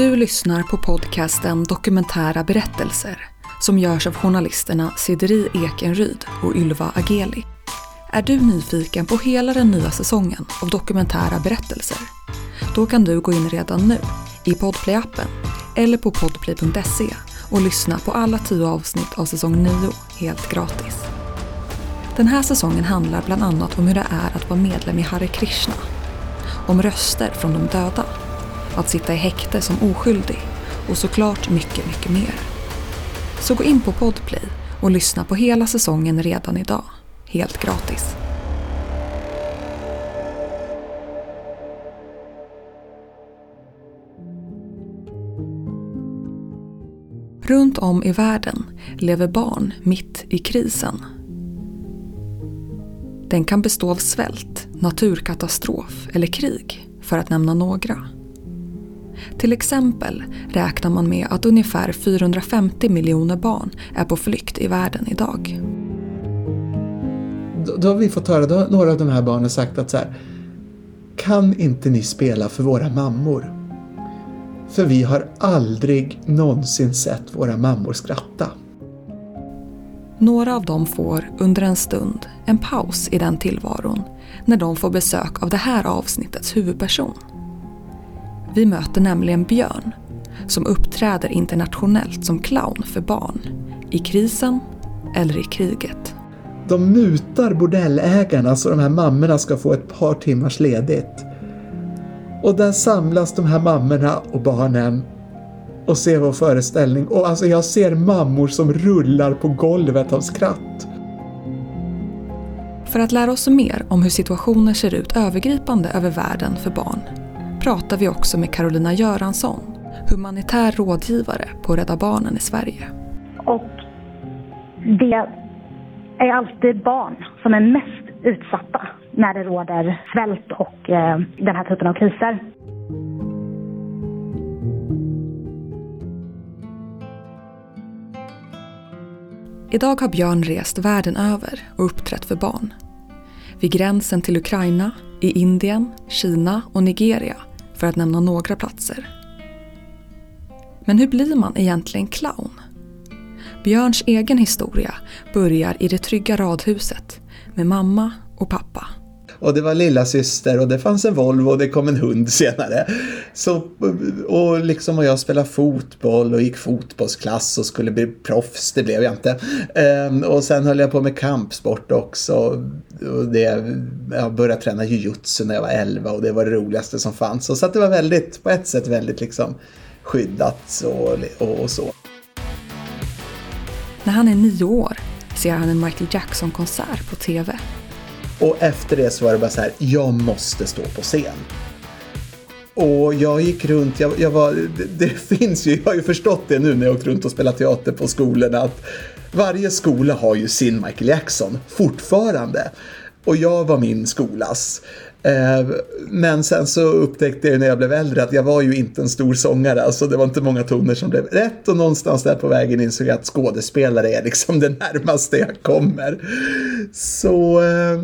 Du lyssnar på podcasten Dokumentära berättelser som görs av journalisterna Sideri Ekenryd och Ylva Ageli. Är du nyfiken på hela den nya säsongen av dokumentära berättelser? Då kan du gå in redan nu i Podplay-appen eller på podplay.se och lyssna på alla tio avsnitt av säsong 9 helt gratis. Den här säsongen handlar bland annat om hur det är att vara medlem i Hare Krishna, om röster från de döda, att sitta i häkte som oskyldig och såklart mycket, mycket mer. Så gå in på Podplay och lyssna på hela säsongen redan idag, helt gratis. Runt om i världen lever barn mitt i krisen. Den kan bestå av svält, naturkatastrof eller krig, för att nämna några. Till exempel räknar man med att ungefär 450 miljoner barn är på flykt i världen idag. Då, då har vi fått höra, då några av de här barnen sagt att så här, kan inte ni spela för våra mammor? För vi har aldrig någonsin sett våra mammor skratta. Några av dem får under en stund en paus i den tillvaron när de får besök av det här avsnittets huvudperson. Vi möter nämligen Björn som uppträder internationellt som clown för barn i krisen eller i kriget. De mutar bordellägarna så de här mammorna ska få ett par timmars ledigt. Och där samlas de här mammorna och barnen och ser vår föreställning. Och alltså jag ser mammor som rullar på golvet av skratt. För att lära oss mer om hur situationer ser ut övergripande över världen för barn pratar vi också med Carolina Göransson, humanitär rådgivare på Rädda Barnen i Sverige. Och det är alltid barn som är mest utsatta när det råder svält och eh, den här typen av kriser. Idag har Björn rest världen över och uppträtt för barn. Vid gränsen till Ukraina, i Indien, Kina och Nigeria för att nämna några platser. Men hur blir man egentligen clown? Björns egen historia börjar i det trygga radhuset med mamma och pappa. Och det var lilla syster och det fanns en Volvo och det kom en hund senare. Så, och liksom och jag spelade fotboll och gick fotbollsklass och skulle bli proffs, det blev jag inte. Ehm, och sen höll jag på med kampsport också. Och det, jag började träna jujutsu när jag var 11 och det var det roligaste som fanns. Och så att det var väldigt, på ett sätt väldigt liksom skyddat och, och, och så. När han är nio år ser han en Michael Jackson-konsert på TV. Och efter det så var det bara så här, jag måste stå på scen. Och jag gick runt, jag, jag var, det, det, finns ju, jag har ju förstått det nu när jag åkt runt och spelat teater på skolorna att varje skola har ju sin Michael Jackson fortfarande. Och jag var min skolas. Eh, men sen så upptäckte jag när jag blev äldre att jag var ju inte en stor sångare. Alltså det var inte många toner som blev rätt och någonstans där på vägen insåg jag att skådespelare är liksom det närmaste jag kommer. Så, eh,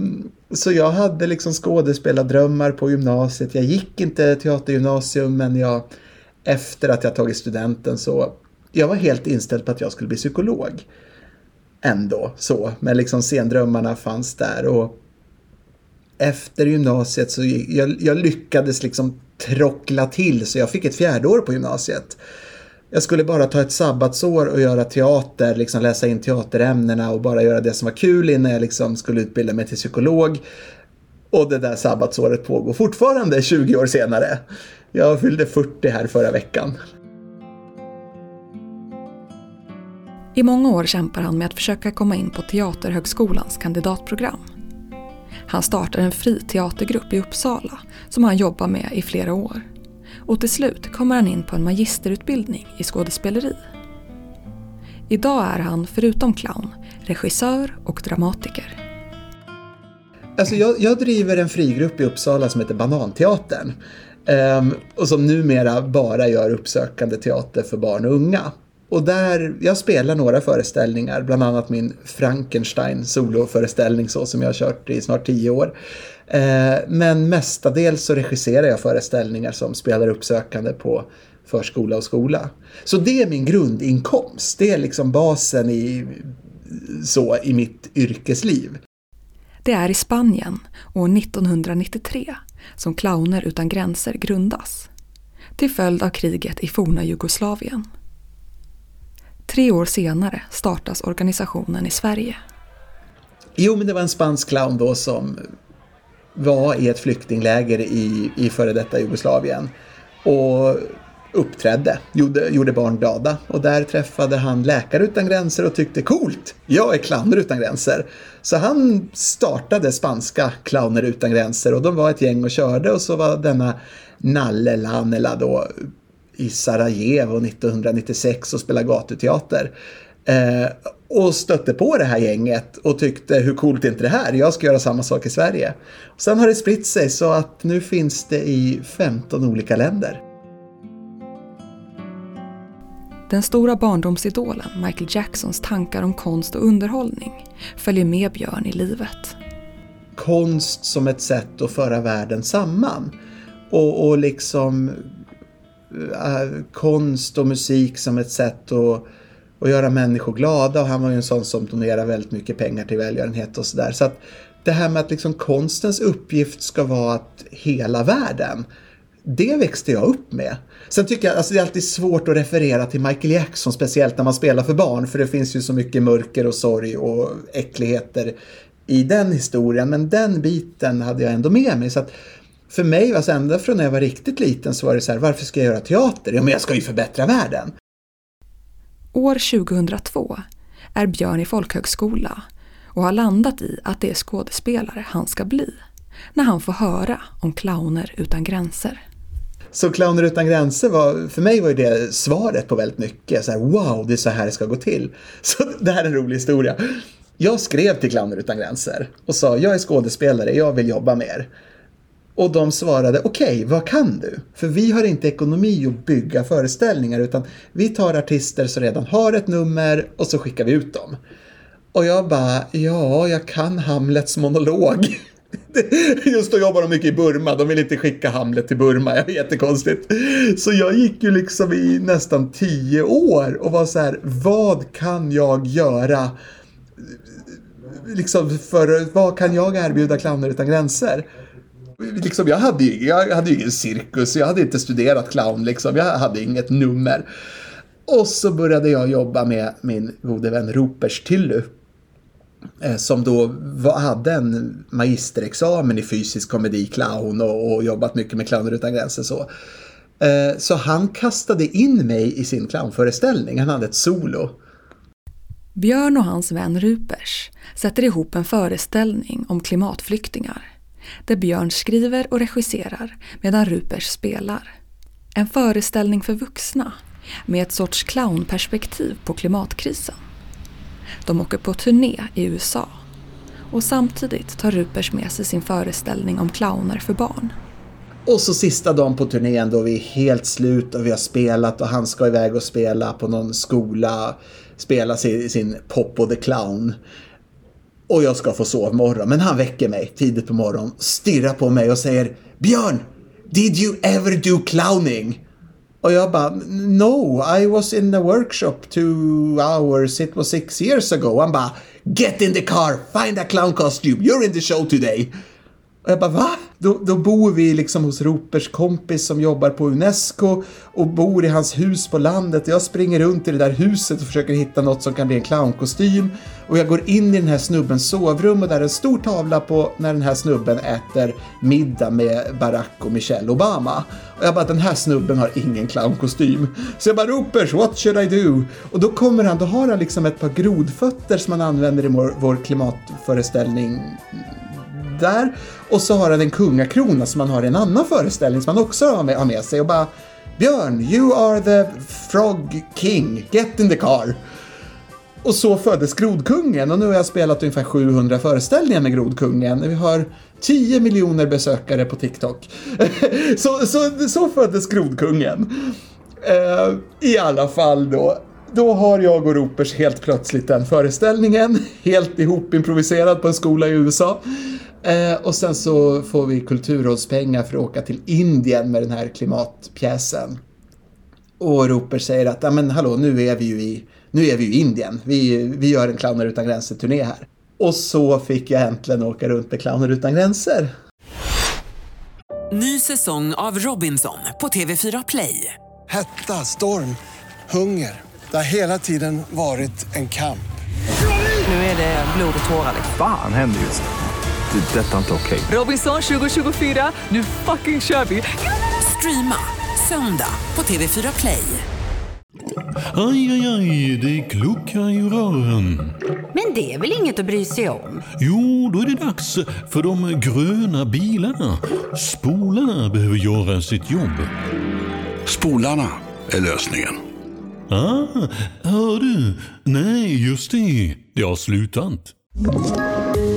så jag hade liksom skådespelardrömmar på gymnasiet. Jag gick inte teatergymnasium men jag efter att jag tagit studenten så jag var helt inställd på att jag skulle bli psykolog. Ändå så, men liksom scendrömmarna fanns där och efter gymnasiet så jag, jag lyckades liksom trockla till så jag fick ett fjärde år på gymnasiet. Jag skulle bara ta ett sabbatsår och göra teater, liksom läsa in teaterämnena och bara göra det som var kul innan jag liksom skulle utbilda mig till psykolog. Och det där sabbatsåret pågår fortfarande 20 år senare. Jag fyllde 40 här förra veckan. I många år kämpar han med att försöka komma in på Teaterhögskolans kandidatprogram. Han startar en fri teatergrupp i Uppsala som han jobbar med i flera år. Och till slut kommer han in på en magisterutbildning i skådespeleri. Idag är han, förutom clown, regissör och dramatiker. Alltså jag, jag driver en frigrupp i Uppsala som heter Bananteatern. Um, och som numera bara gör uppsökande teater för barn och unga. Och där, jag spelar några föreställningar, bland annat min Frankenstein soloföreställning så som jag har kört i snart tio år. Eh, men mestadels så regisserar jag föreställningar som spelar uppsökande på förskola och skola. Så det är min grundinkomst. Det är liksom basen i, så, i mitt yrkesliv. Det är i Spanien år 1993 som Clowner utan gränser grundas. Till följd av kriget i forna Jugoslavien. Tre år senare startas organisationen i Sverige. Jo, men det var en spansk clown då som var i ett flyktingläger i, i före detta Jugoslavien. Och uppträdde, gjorde, gjorde barn glada. Och där träffade han Läkare utan gränser och tyckte coolt, jag är clowner utan gränser. Så han startade spanska Clowner utan gränser och de var ett gäng och körde och så var denna Nalle Lanela då i Sarajevo 1996 och spelade gatuteater. Eh, och stötte på det här gänget och tyckte hur coolt är inte det här, jag ska göra samma sak i Sverige. Och sen har det spritt sig så att nu finns det i 15 olika länder. Den stora barndomsidolen Michael Jacksons tankar om konst och underhållning följer med Björn i livet. Konst som ett sätt att föra världen samman. Och, och liksom Eh, konst och musik som ett sätt att, att göra människor glada. Och han var ju en sån som donerade väldigt mycket pengar till välgörenhet och sådär. Så att det här med att liksom konstens uppgift ska vara att hela världen det växte jag upp med. Sen tycker jag, alltså det är alltid svårt att referera till Michael Jackson, speciellt när man spelar för barn, för det finns ju så mycket mörker och sorg och äckligheter i den historien, men den biten hade jag ändå med mig. Så att för mig, alltså ända från när jag var riktigt liten så var det så här, varför ska jag göra teater? Ja, men jag ska ju förbättra världen. År 2002 är Björn i folkhögskola och har landat i att det är skådespelare han ska bli när han får höra om clowner utan gränser. Så Clowner utan gränser var, för mig var ju det svaret på väldigt mycket. Så här, wow, det är så här det ska gå till. Så det här är en rolig historia. Jag skrev till Clowner utan gränser och sa, jag är skådespelare, jag vill jobba med er. Och de svarade, okej, okay, vad kan du? För vi har inte ekonomi att bygga föreställningar utan vi tar artister som redan har ett nummer och så skickar vi ut dem. Och jag bara, ja, jag kan Hamlets monolog. Just då jobbar de mycket i Burma, de vill inte skicka Hamlet till Burma, det är jättekonstigt. Så jag gick ju liksom i nästan tio år och var så här, vad kan jag göra? Liksom för, vad kan jag erbjuda clowner utan gränser? Liksom, jag, hade ju, jag hade ju ingen cirkus, jag hade inte studerat clown, liksom. jag hade inget nummer. Och så började jag jobba med min gode vän Ropers Tillu eh, som då var, hade en magisterexamen i fysisk komedi, clown och, och jobbat mycket med Clowner utan gränser. Så. Eh, så han kastade in mig i sin clownföreställning, han hade ett solo. Björn och hans vän Rupers sätter ihop en föreställning om klimatflyktingar där Björn skriver och regisserar medan Rupers spelar. En föreställning för vuxna med ett sorts clownperspektiv på klimatkrisen. De åker på turné i USA. Och samtidigt tar Rupers med sig sin föreställning om clowner för barn. Och så sista dagen på turnén då vi är helt slut och vi har spelat och han ska iväg och spela på någon skola. Spela sin, sin Pop och the Clown. Och jag ska få sovmorgon. Men han väcker mig tidigt på morgonen, stirrar på mig och säger Björn! Did you ever do clowning? Och jag bara, no, I was in a workshop two hours, it was six years ago. Han bara, get in the car, find a clown costume, you're in the show today. Och jag bara, va? Då, då bor vi liksom hos Ropers kompis som jobbar på Unesco och bor i hans hus på landet. Jag springer runt i det där huset och försöker hitta något som kan bli en clownkostym. Och jag går in i den här snubbens sovrum och där är en stor tavla på när den här snubben äter middag med Barack och Michelle Obama. Och jag bara, den här snubben har ingen clownkostym. Så jag bara, Ropers, what should I do? Och då kommer han, då har han liksom ett par grodfötter som han använder i vår, vår klimatföreställning där. Och så har han en kungakrona som han har i en annan föreställning som han också har med, har med sig och bara Björn, you are the frog king, get in the car. Och så föddes Grodkungen och nu har jag spelat ungefär 700 föreställningar med Grodkungen. Vi har 10 miljoner besökare på TikTok. så, så, så föddes Grodkungen. Uh, I alla fall då. Då har jag och Ropers helt plötsligt den föreställningen, helt ihop improviserad på en skola i USA. Eh, och sen så får vi kulturrådspengar för att åka till Indien med den här klimatpjäsen. Och Roper säger att, ja men hallå, nu är vi ju i, nu är vi i Indien. Vi, vi gör en Clowner utan gränser-turné här. Och så fick jag äntligen åka runt med Clowner utan gränser. Ny säsong av Robinson på TV4 Play. Hetta, storm, hunger. Det har hela tiden varit en kamp. Nu är det blod och tårar. Fan händer just det. Det är detta inte okej. Robinson 2024, nu fucking kör vi! Streama söndag på TV4 Play. Aj, aj, aj, det kluckar i rören. Men det är väl inget att bry sig om? Jo, då är det dags för de gröna bilarna. Spolarna behöver göra sitt jobb. Spolarna är lösningen. Ah, hör du? Nej, just det. Det har slutat.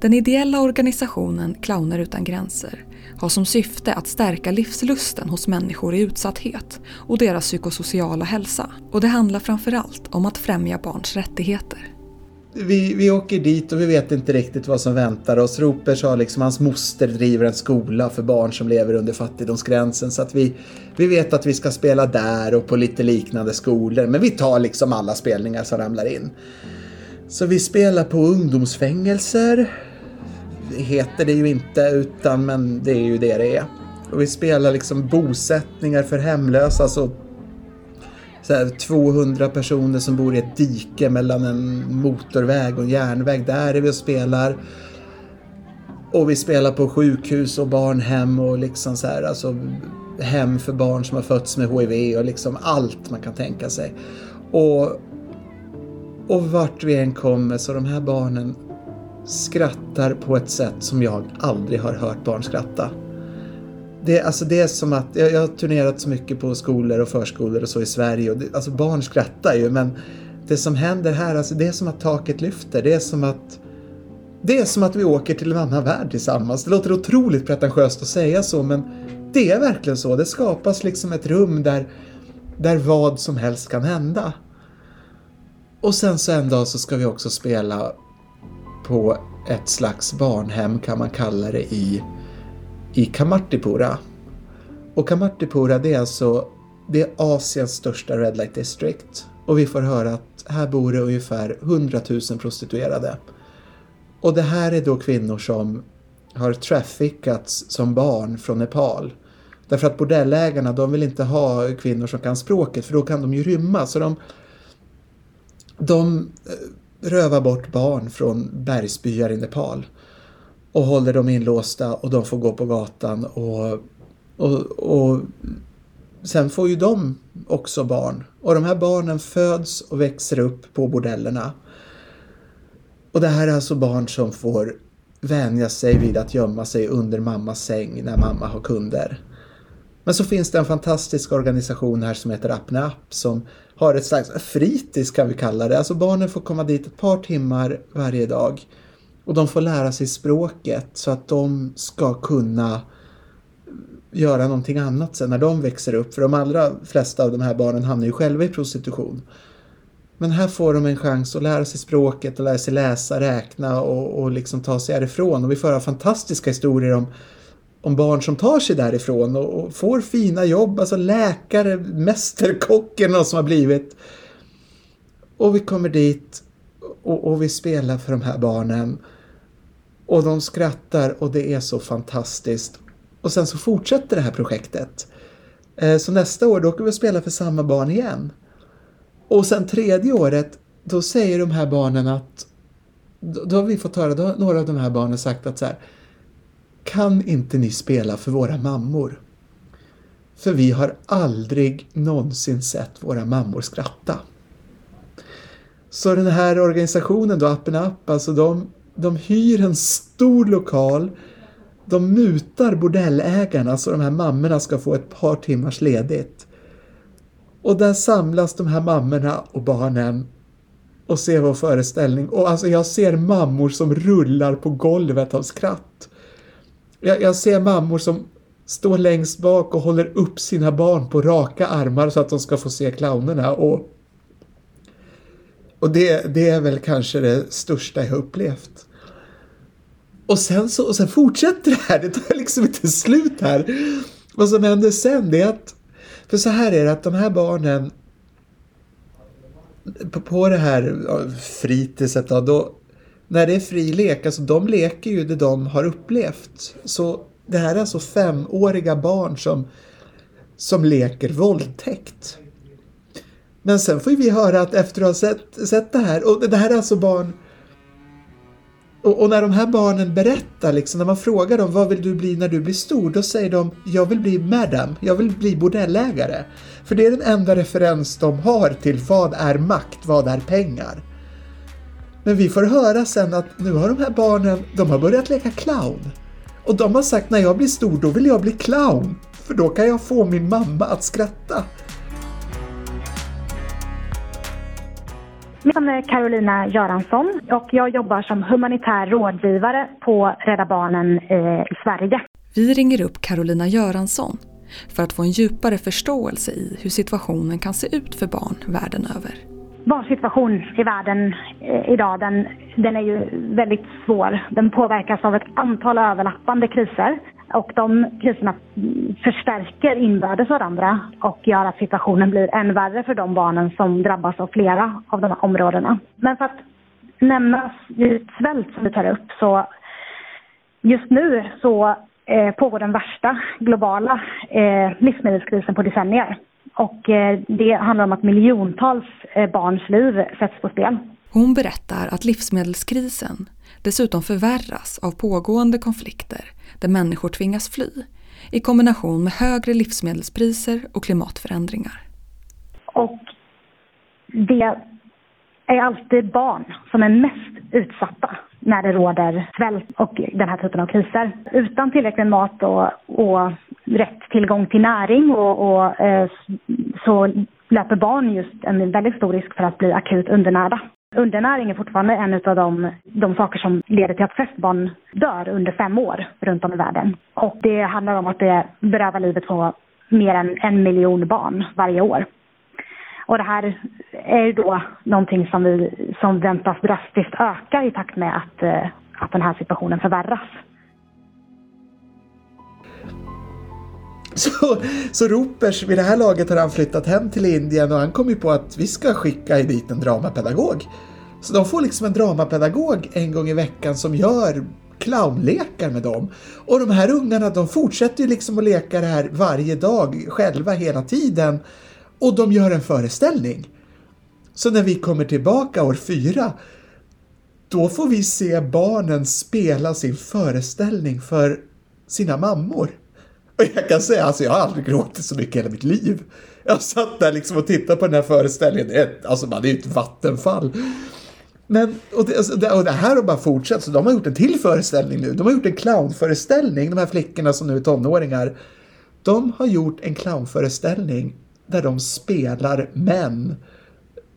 Den ideella organisationen Clowner utan gränser har som syfte att stärka livslusten hos människor i utsatthet och deras psykosociala hälsa. Och det handlar framförallt om att främja barns rättigheter. Vi, vi åker dit och vi vet inte riktigt vad som väntar oss. Roper sa liksom hans moster driver en skola för barn som lever under fattigdomsgränsen. Så att vi, vi vet att vi ska spela där och på lite liknande skolor. Men vi tar liksom alla spelningar som ramlar in. Så vi spelar på ungdomsfängelser. Det heter det ju inte utan men det är ju det det är. Och vi spelar liksom bosättningar för hemlösa. Alltså så här, 200 personer som bor i ett dike mellan en motorväg och en järnväg. Där är vi och spelar. Och vi spelar på sjukhus och barnhem och liksom så här, alltså hem för barn som har fötts med HIV och liksom allt man kan tänka sig. Och, och vart vi än kommer så de här barnen skrattar på ett sätt som jag aldrig har hört barn skratta. Det, alltså det är som att, jag, jag har turnerat så mycket på skolor och förskolor och så i Sverige och det, alltså barn skrattar ju men det som händer här, alltså det är som att taket lyfter. Det är som att det är som att vi åker till en annan värld tillsammans. Det låter otroligt pretentiöst att säga så men det är verkligen så. Det skapas liksom ett rum där, där vad som helst kan hända. Och sen så en dag så ska vi också spela på ett slags barnhem kan man kalla det i, i Kamartipura. Och Kamartipura det är alltså det är Asiens största Red Light District. Och vi får höra att här bor det ungefär 100 000 prostituerade. Och det här är då kvinnor som har traffickats som barn från Nepal. Därför att bordellägarna de vill inte ha kvinnor som kan språket för då kan de ju rymma. Så de, de eh, rövar bort barn från bergsbyar i Nepal och håller dem inlåsta och de får gå på gatan och, och, och sen får ju de också barn. Och de här barnen föds och växer upp på bordellerna. Och det här är alltså barn som får vänja sig vid att gömma sig under mammas säng när mamma har kunder. Men så finns det en fantastisk organisation här som heter Apnap som har ett slags fritids kan vi kalla det. Alltså barnen får komma dit ett par timmar varje dag och de får lära sig språket så att de ska kunna göra någonting annat sen när de växer upp. För de allra flesta av de här barnen hamnar ju själva i prostitution. Men här får de en chans att lära sig språket och lära sig läsa, räkna och, och liksom ta sig härifrån. Och vi får höra fantastiska historier om om barn som tar sig därifrån och, och får fina jobb, alltså läkare, mästerkocken och som har blivit. Och vi kommer dit och, och, vi spelar för de här barnen. Och de skrattar och det är så fantastiskt. Och sen så fortsätter det här projektet. Eh, så nästa år då åker vi spela för samma barn igen. Och sen tredje året då säger de här barnen att då, då har vi fått höra, då har några av de här barnen sagt att så här kan inte ni spela för våra mammor? För vi har aldrig någonsin sett våra mammor skratta. Så den här organisationen då, Appen App, alltså de, de hyr en stor lokal, de mutar bordellägarna så de här mammorna ska få ett par timmars ledigt. Och där samlas de här mammorna och barnen och ser vår föreställning. Och alltså jag ser mammor som rullar på golvet av skratt. Jag, jag ser mammor som står längst bak och håller upp sina barn på raka armar så att de ska få se clownerna. Och, och det, det är väl kanske det största jag upplevt. Och sen, så, och sen fortsätter det här, det tar liksom inte slut här. Vad som händer sen det är att, för så här är det att de här barnen på, på det här fritidset då, då, när det är fri lek, alltså de leker ju det de har upplevt. Så det här är alltså femåriga barn som, som leker våldtäkt. Men sen får vi höra att efter att ha sett, sett det här, och det här är alltså barn och, och, när de här barnen berättar, liksom, när man frågar dem vad vill du bli när du blir stor? Då säger de jag vill bli madam, jag vill bli bordellägare. För det är den enda referens de har till vad är makt, vad är pengar. Men vi får höra sen att nu har de här barnen, de har börjat leka clown. Och de har sagt när jag blir stor då vill jag bli clown. För då kan jag få min mamma att skratta. Mitt namn är Carolina Göransson och jag jobbar som humanitär rådgivare på Rädda Barnen i Sverige. Vi ringer upp Carolina Göransson för att få en djupare förståelse i hur situationen kan se ut för barn världen över. Barns situation i världen eh, idag den, den är ju väldigt svår. Den påverkas av ett antal överlappande kriser och de kriserna förstärker inbördes varandra och gör att situationen blir än värre för de barnen som drabbas av flera av de här områdena. Men för att nämna just svält som du tar upp så just nu så eh, pågår den värsta globala eh, livsmedelskrisen på decennier. Och eh, det handlar om att miljontals eh, barns liv sätts på spel. Hon berättar att livsmedelskrisen dessutom förvärras av pågående konflikter där människor tvingas fly i kombination med högre livsmedelspriser och klimatförändringar. Och det är alltid barn som är mest utsatta när det råder svält och den här typen av kriser. Utan tillräcklig mat och, och rätt tillgång till näring och, och eh, så löper barn just en väldigt stor risk för att bli akut undernärda. Undernäring är fortfarande en av de, de saker som leder till att flest barn dör under fem år runt om i världen. Och det handlar om att det berövar livet på mer än en miljon barn varje år. Och det här är då någonting som, vi, som väntas drastiskt öka i takt med att, eh, att den här situationen förvärras. Så, så Ropers, vid det här laget har han flyttat hem till Indien och han kom ju på att vi ska skicka dit en dramapedagog. Så de får liksom en dramapedagog en gång i veckan som gör clownlekar med dem. Och de här ungarna de fortsätter ju liksom att leka det här varje dag själva hela tiden. Och de gör en föreställning. Så när vi kommer tillbaka år fyra då får vi se barnen spela sin föreställning för sina mammor. Och jag kan säga, alltså jag har aldrig gråtit så mycket i hela mitt liv. Jag satt där liksom och tittade på den här föreställningen. Det, alltså man är ju ett vattenfall. Men, och alltså, det, och det här har bara fortsatt, så de har gjort en till föreställning nu. De har gjort en clownföreställning, de här flickorna som nu är tonåringar. De har gjort en clownföreställning där de spelar män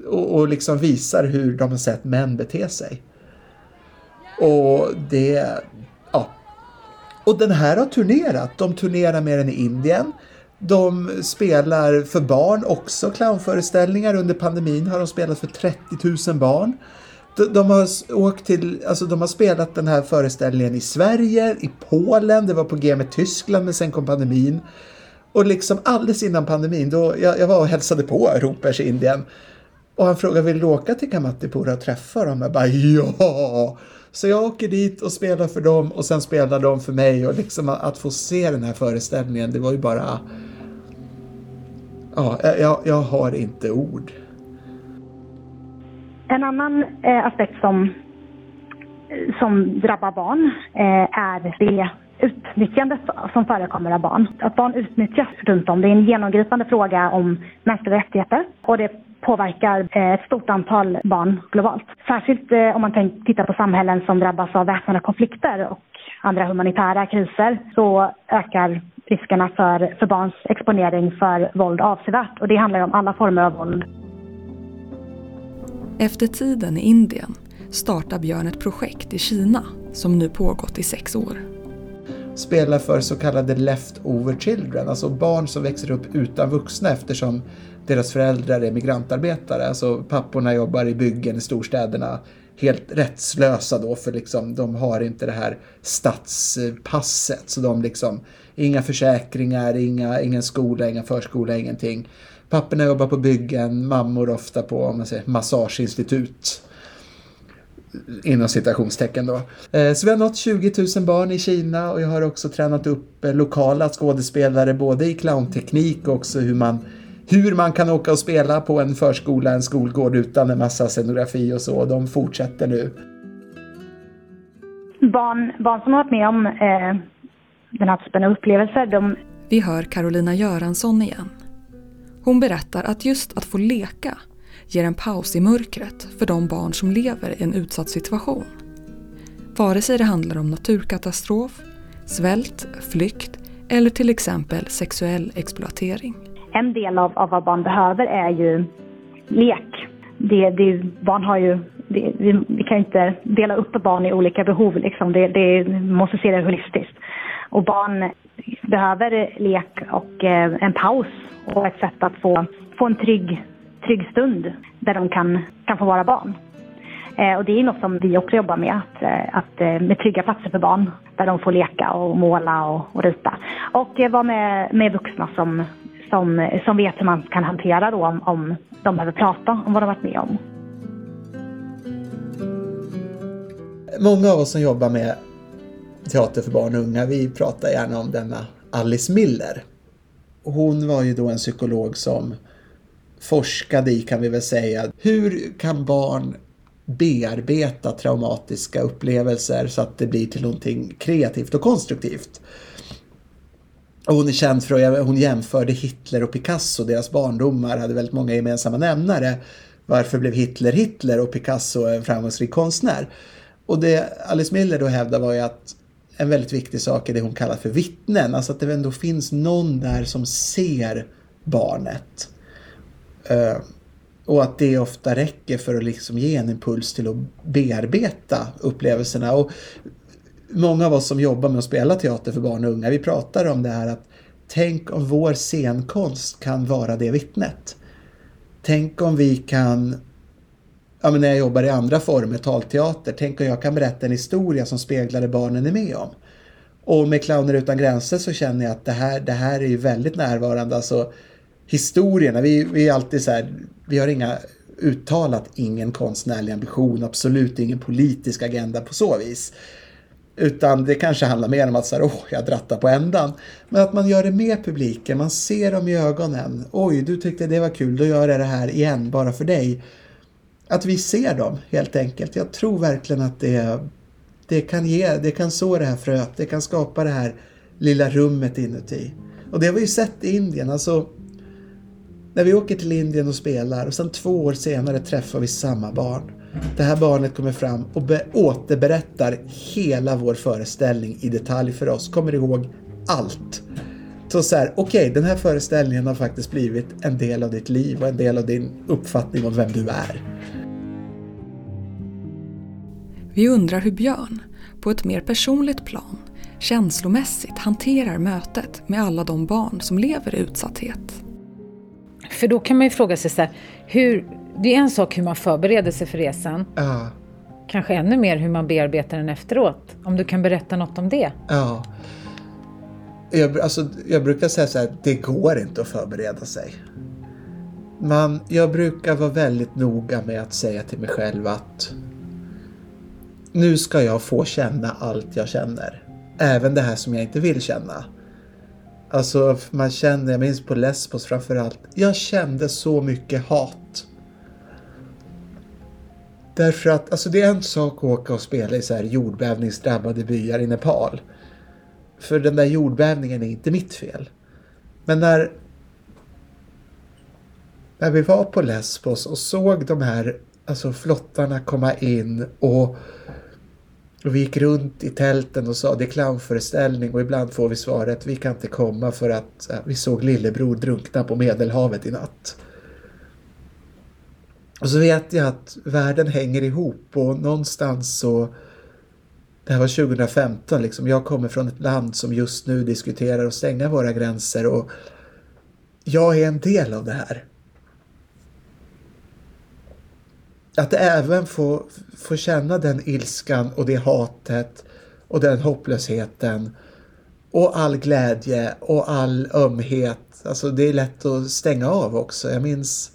och, och liksom visar hur de har sett män bete sig. Och det, ja. Och den här har turnerat. De turnerar med den i Indien. De spelar för barn också clownföreställningar. Under pandemin har de spelat för 30 000 barn. De, har åkt till, alltså de har spelat den här föreställningen i Sverige, i Polen, det var på G med Tyskland men sen kom pandemin. Och liksom alldeles innan pandemin, då jag, jag var och hälsade på Ropers i Indien. Och han frågade, vill du åka till Kamattipura och träffa dem? Jag bara, ja! Så jag åker dit och spelar för dem och sen spelar de för mig och liksom att få se den här föreställningen, det var ju bara... Ja, jag, jag har inte ord. En annan eh, aspekt som, som drabbar barn eh, är det utnyttjandet som förekommer av barn. Att barn utnyttjas runt om. Det är en genomgripande fråga om mänskliga rättigheter och det påverkar eh, ett stort antal barn globalt. Särskilt eh, om man tittar på samhällen som drabbas av väpnade konflikter och andra humanitära kriser så ökar riskerna för, för barns exponering för våld avsevärt. Och det handlar om alla former av våld. Efter tiden i Indien startar Björn ett projekt i Kina som nu pågått i sex år. Spelar för så kallade leftover children, alltså barn som växer upp utan vuxna eftersom deras föräldrar är migrantarbetare. Alltså papporna jobbar i byggen i storstäderna helt rättslösa då för liksom de har inte det här stadspasset så de liksom inga försäkringar, inga, ingen skola, ingen förskola, ingenting. Papporna jobbar på byggen, mammor ofta på om man säger, massageinstitut inom citationstecken då. Eh, så vi har nått 20 000 barn i Kina och jag har också tränat upp eh, lokala skådespelare både i clownteknik och också hur man hur man kan åka och spela på en förskola, en skolgård utan en massa scenografi och så. De fortsätter nu. Barn, barn som har varit med om eh, den här typen av upplevelser, de... Vi hör Carolina Göransson igen. Hon berättar att just att få leka ger en paus i mörkret för de barn som lever i en utsatt situation. Vare sig det handlar om naturkatastrof, svält, flykt eller till exempel sexuell exploatering. En del av, av vad barn behöver är ju lek. Det, det, barn har ju, det, vi, vi, kan inte dela upp barn i olika behov. Liksom. Det, det, vi måste se det holistiskt. Och barn behöver lek och eh, en paus och ett sätt att få, få en trygg trygg stund där de kan, kan få vara barn. Eh, och det är något som vi också jobbar med, att, eh, att, eh, med trygga platser för barn där de får leka och måla och, och rita. Och eh, vara med, med vuxna som, som, som vet hur man kan hantera då om, om de behöver prata om vad de varit med om. Många av oss som jobbar med teater för barn och unga, vi pratar gärna om denna Alice Miller. Hon var ju då en psykolog som forskade i kan vi väl säga. Hur kan barn bearbeta traumatiska upplevelser så att det blir till någonting kreativt och konstruktivt? Och hon är känd för att hon jämförde Hitler och Picasso, deras barndomar hade väldigt många gemensamma nämnare. Varför blev Hitler Hitler och Picasso en framgångsrik konstnär? Och det Alice Miller då hävdar var ju att en väldigt viktig sak är det hon kallar för vittnen, alltså att det ändå finns någon där som ser barnet. Eh, och att det ofta räcker för att liksom ge en impuls till att bearbeta upplevelserna. Och många av oss som jobbar med att spela teater för barn och unga, vi pratar om det här att tänk om vår scenkonst kan vara det vittnet. Tänk om vi kan, ja men när jag jobbar i andra former, talteater, tänk om jag kan berätta en historia som speglar det barnen är med om. Och med Clowner utan gränser så känner jag att det här, det här är ju väldigt närvarande. Alltså, historierna, vi, vi är alltid så här, vi har inga uttalat ingen konstnärlig ambition, absolut ingen politisk agenda på så vis. Utan det kanske handlar mer om att så här, åh, jag drattar på ändan. Men att man gör det med publiken, man ser dem i ögonen. Oj, du tyckte det var kul, då gör jag det här igen bara för dig. Att vi ser dem helt enkelt. Jag tror verkligen att det, det kan ge, det kan så det här fröet, det kan skapa det här lilla rummet inuti. Och det har vi ju sett i Indien, alltså när vi åker till Indien och spelar och sen två år senare träffar vi samma barn. Det här barnet kommer fram och återberättar hela vår föreställning i detalj för oss, kommer ihåg allt. Så så här, okej, okay, den här föreställningen har faktiskt blivit en del av ditt liv och en del av din uppfattning om vem du är. Vi undrar hur Björn, på ett mer personligt plan, känslomässigt hanterar mötet med alla de barn som lever i utsatthet. För då kan man ju fråga sig så här, hur, det är en sak hur man förbereder sig för resan. Ja. Kanske ännu mer hur man bearbetar den efteråt. Om du kan berätta något om det. Ja. Jag, alltså, jag brukar säga så här, det går inte att förbereda sig. Men jag brukar vara väldigt noga med att säga till mig själv att nu ska jag få känna allt jag känner. Även det här som jag inte vill känna. Alltså man kände, jag minns på Lesbos framförallt, jag kände så mycket hat. Därför att alltså det är en sak att åka och spela i så här jordbävningsdrabbade byar i Nepal. För den där jordbävningen är inte mitt fel. Men när, när vi var på Lesbos och såg de här alltså flottarna komma in och och vi gick runt i tälten och sa det är clownföreställning och ibland får vi svaret vi kan inte komma för att vi såg lillebror drunkna på Medelhavet i natt. Och så vet jag att världen hänger ihop och någonstans så det här var 2015 liksom. Jag kommer från ett land som just nu diskuterar att stänga våra gränser och jag är en del av det här. Att även få, få känna den ilskan och det hatet och den hopplösheten och all glädje och all ömhet. Alltså det är lätt att stänga av också. Jag minns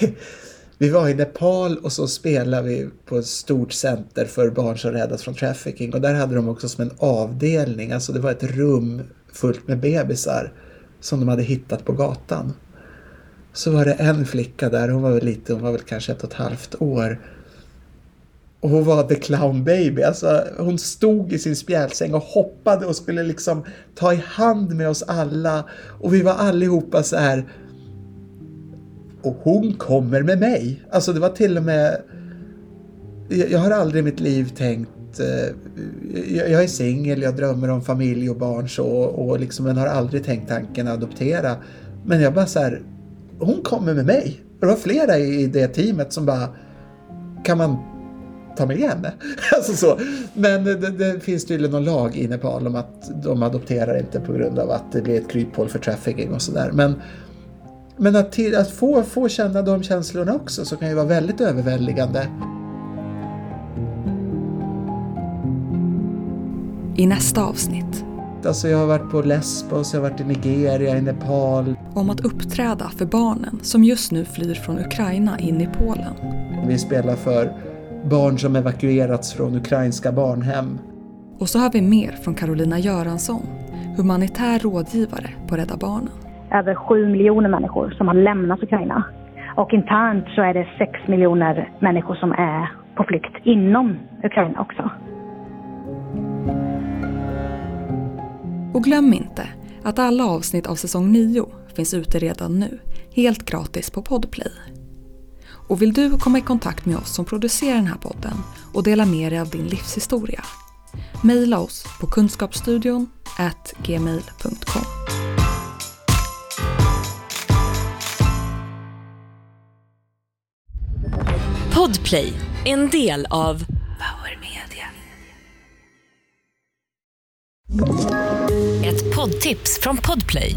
vi var i Nepal och så spelade vi på ett stort center för barn som räddas från trafficking och där hade de också som en avdelning, alltså det var ett rum fullt med bebisar som de hade hittat på gatan. Så var det en flicka där, hon var väl lite, hon var väl kanske ett och ett halvt år. Och hon var the clown baby, alltså hon stod i sin spjälsäng och hoppade och skulle liksom ta i hand med oss alla och vi var allihopa så här och hon kommer med mig. Alltså det var till och med... Jag, har aldrig i mitt liv tänkt... Eh, jag, är singel, jag drömmer om familj och barn så och liksom, men har aldrig tänkt tanken att adoptera. Men jag bara så här, hon kommer med mig. Det var flera i det teamet som bara, kan man ta med henne? alltså så. Men det, det, finns tydligen någon lag i Nepal om att de adopterar inte på grund av att det blir ett kryphål för trafficking och sådär. Men men att, till, att få, få känna de känslorna också så kan ju vara väldigt överväldigande. I nästa avsnitt. Alltså jag har varit på Lesbos, jag har varit i Nigeria, i Nepal. Om att uppträda för barnen som just nu flyr från Ukraina in i Polen. Vi spelar för barn som evakuerats från ukrainska barnhem. Och så har vi mer från Carolina Göransson, humanitär rådgivare på Rädda Barnen över sju miljoner människor som har lämnat Ukraina. Och internt så är det sex miljoner människor som är på flykt inom Ukraina också. Och glöm inte att alla avsnitt av säsong 9 finns ute redan nu, helt gratis på Podplay. Och vill du komma i kontakt med oss som producerar den här podden och dela med dig av din livshistoria? Mejla oss på kunskapsstudion gmail.com. Podplay, en del av Power Media. Ett poddtips från Podplay.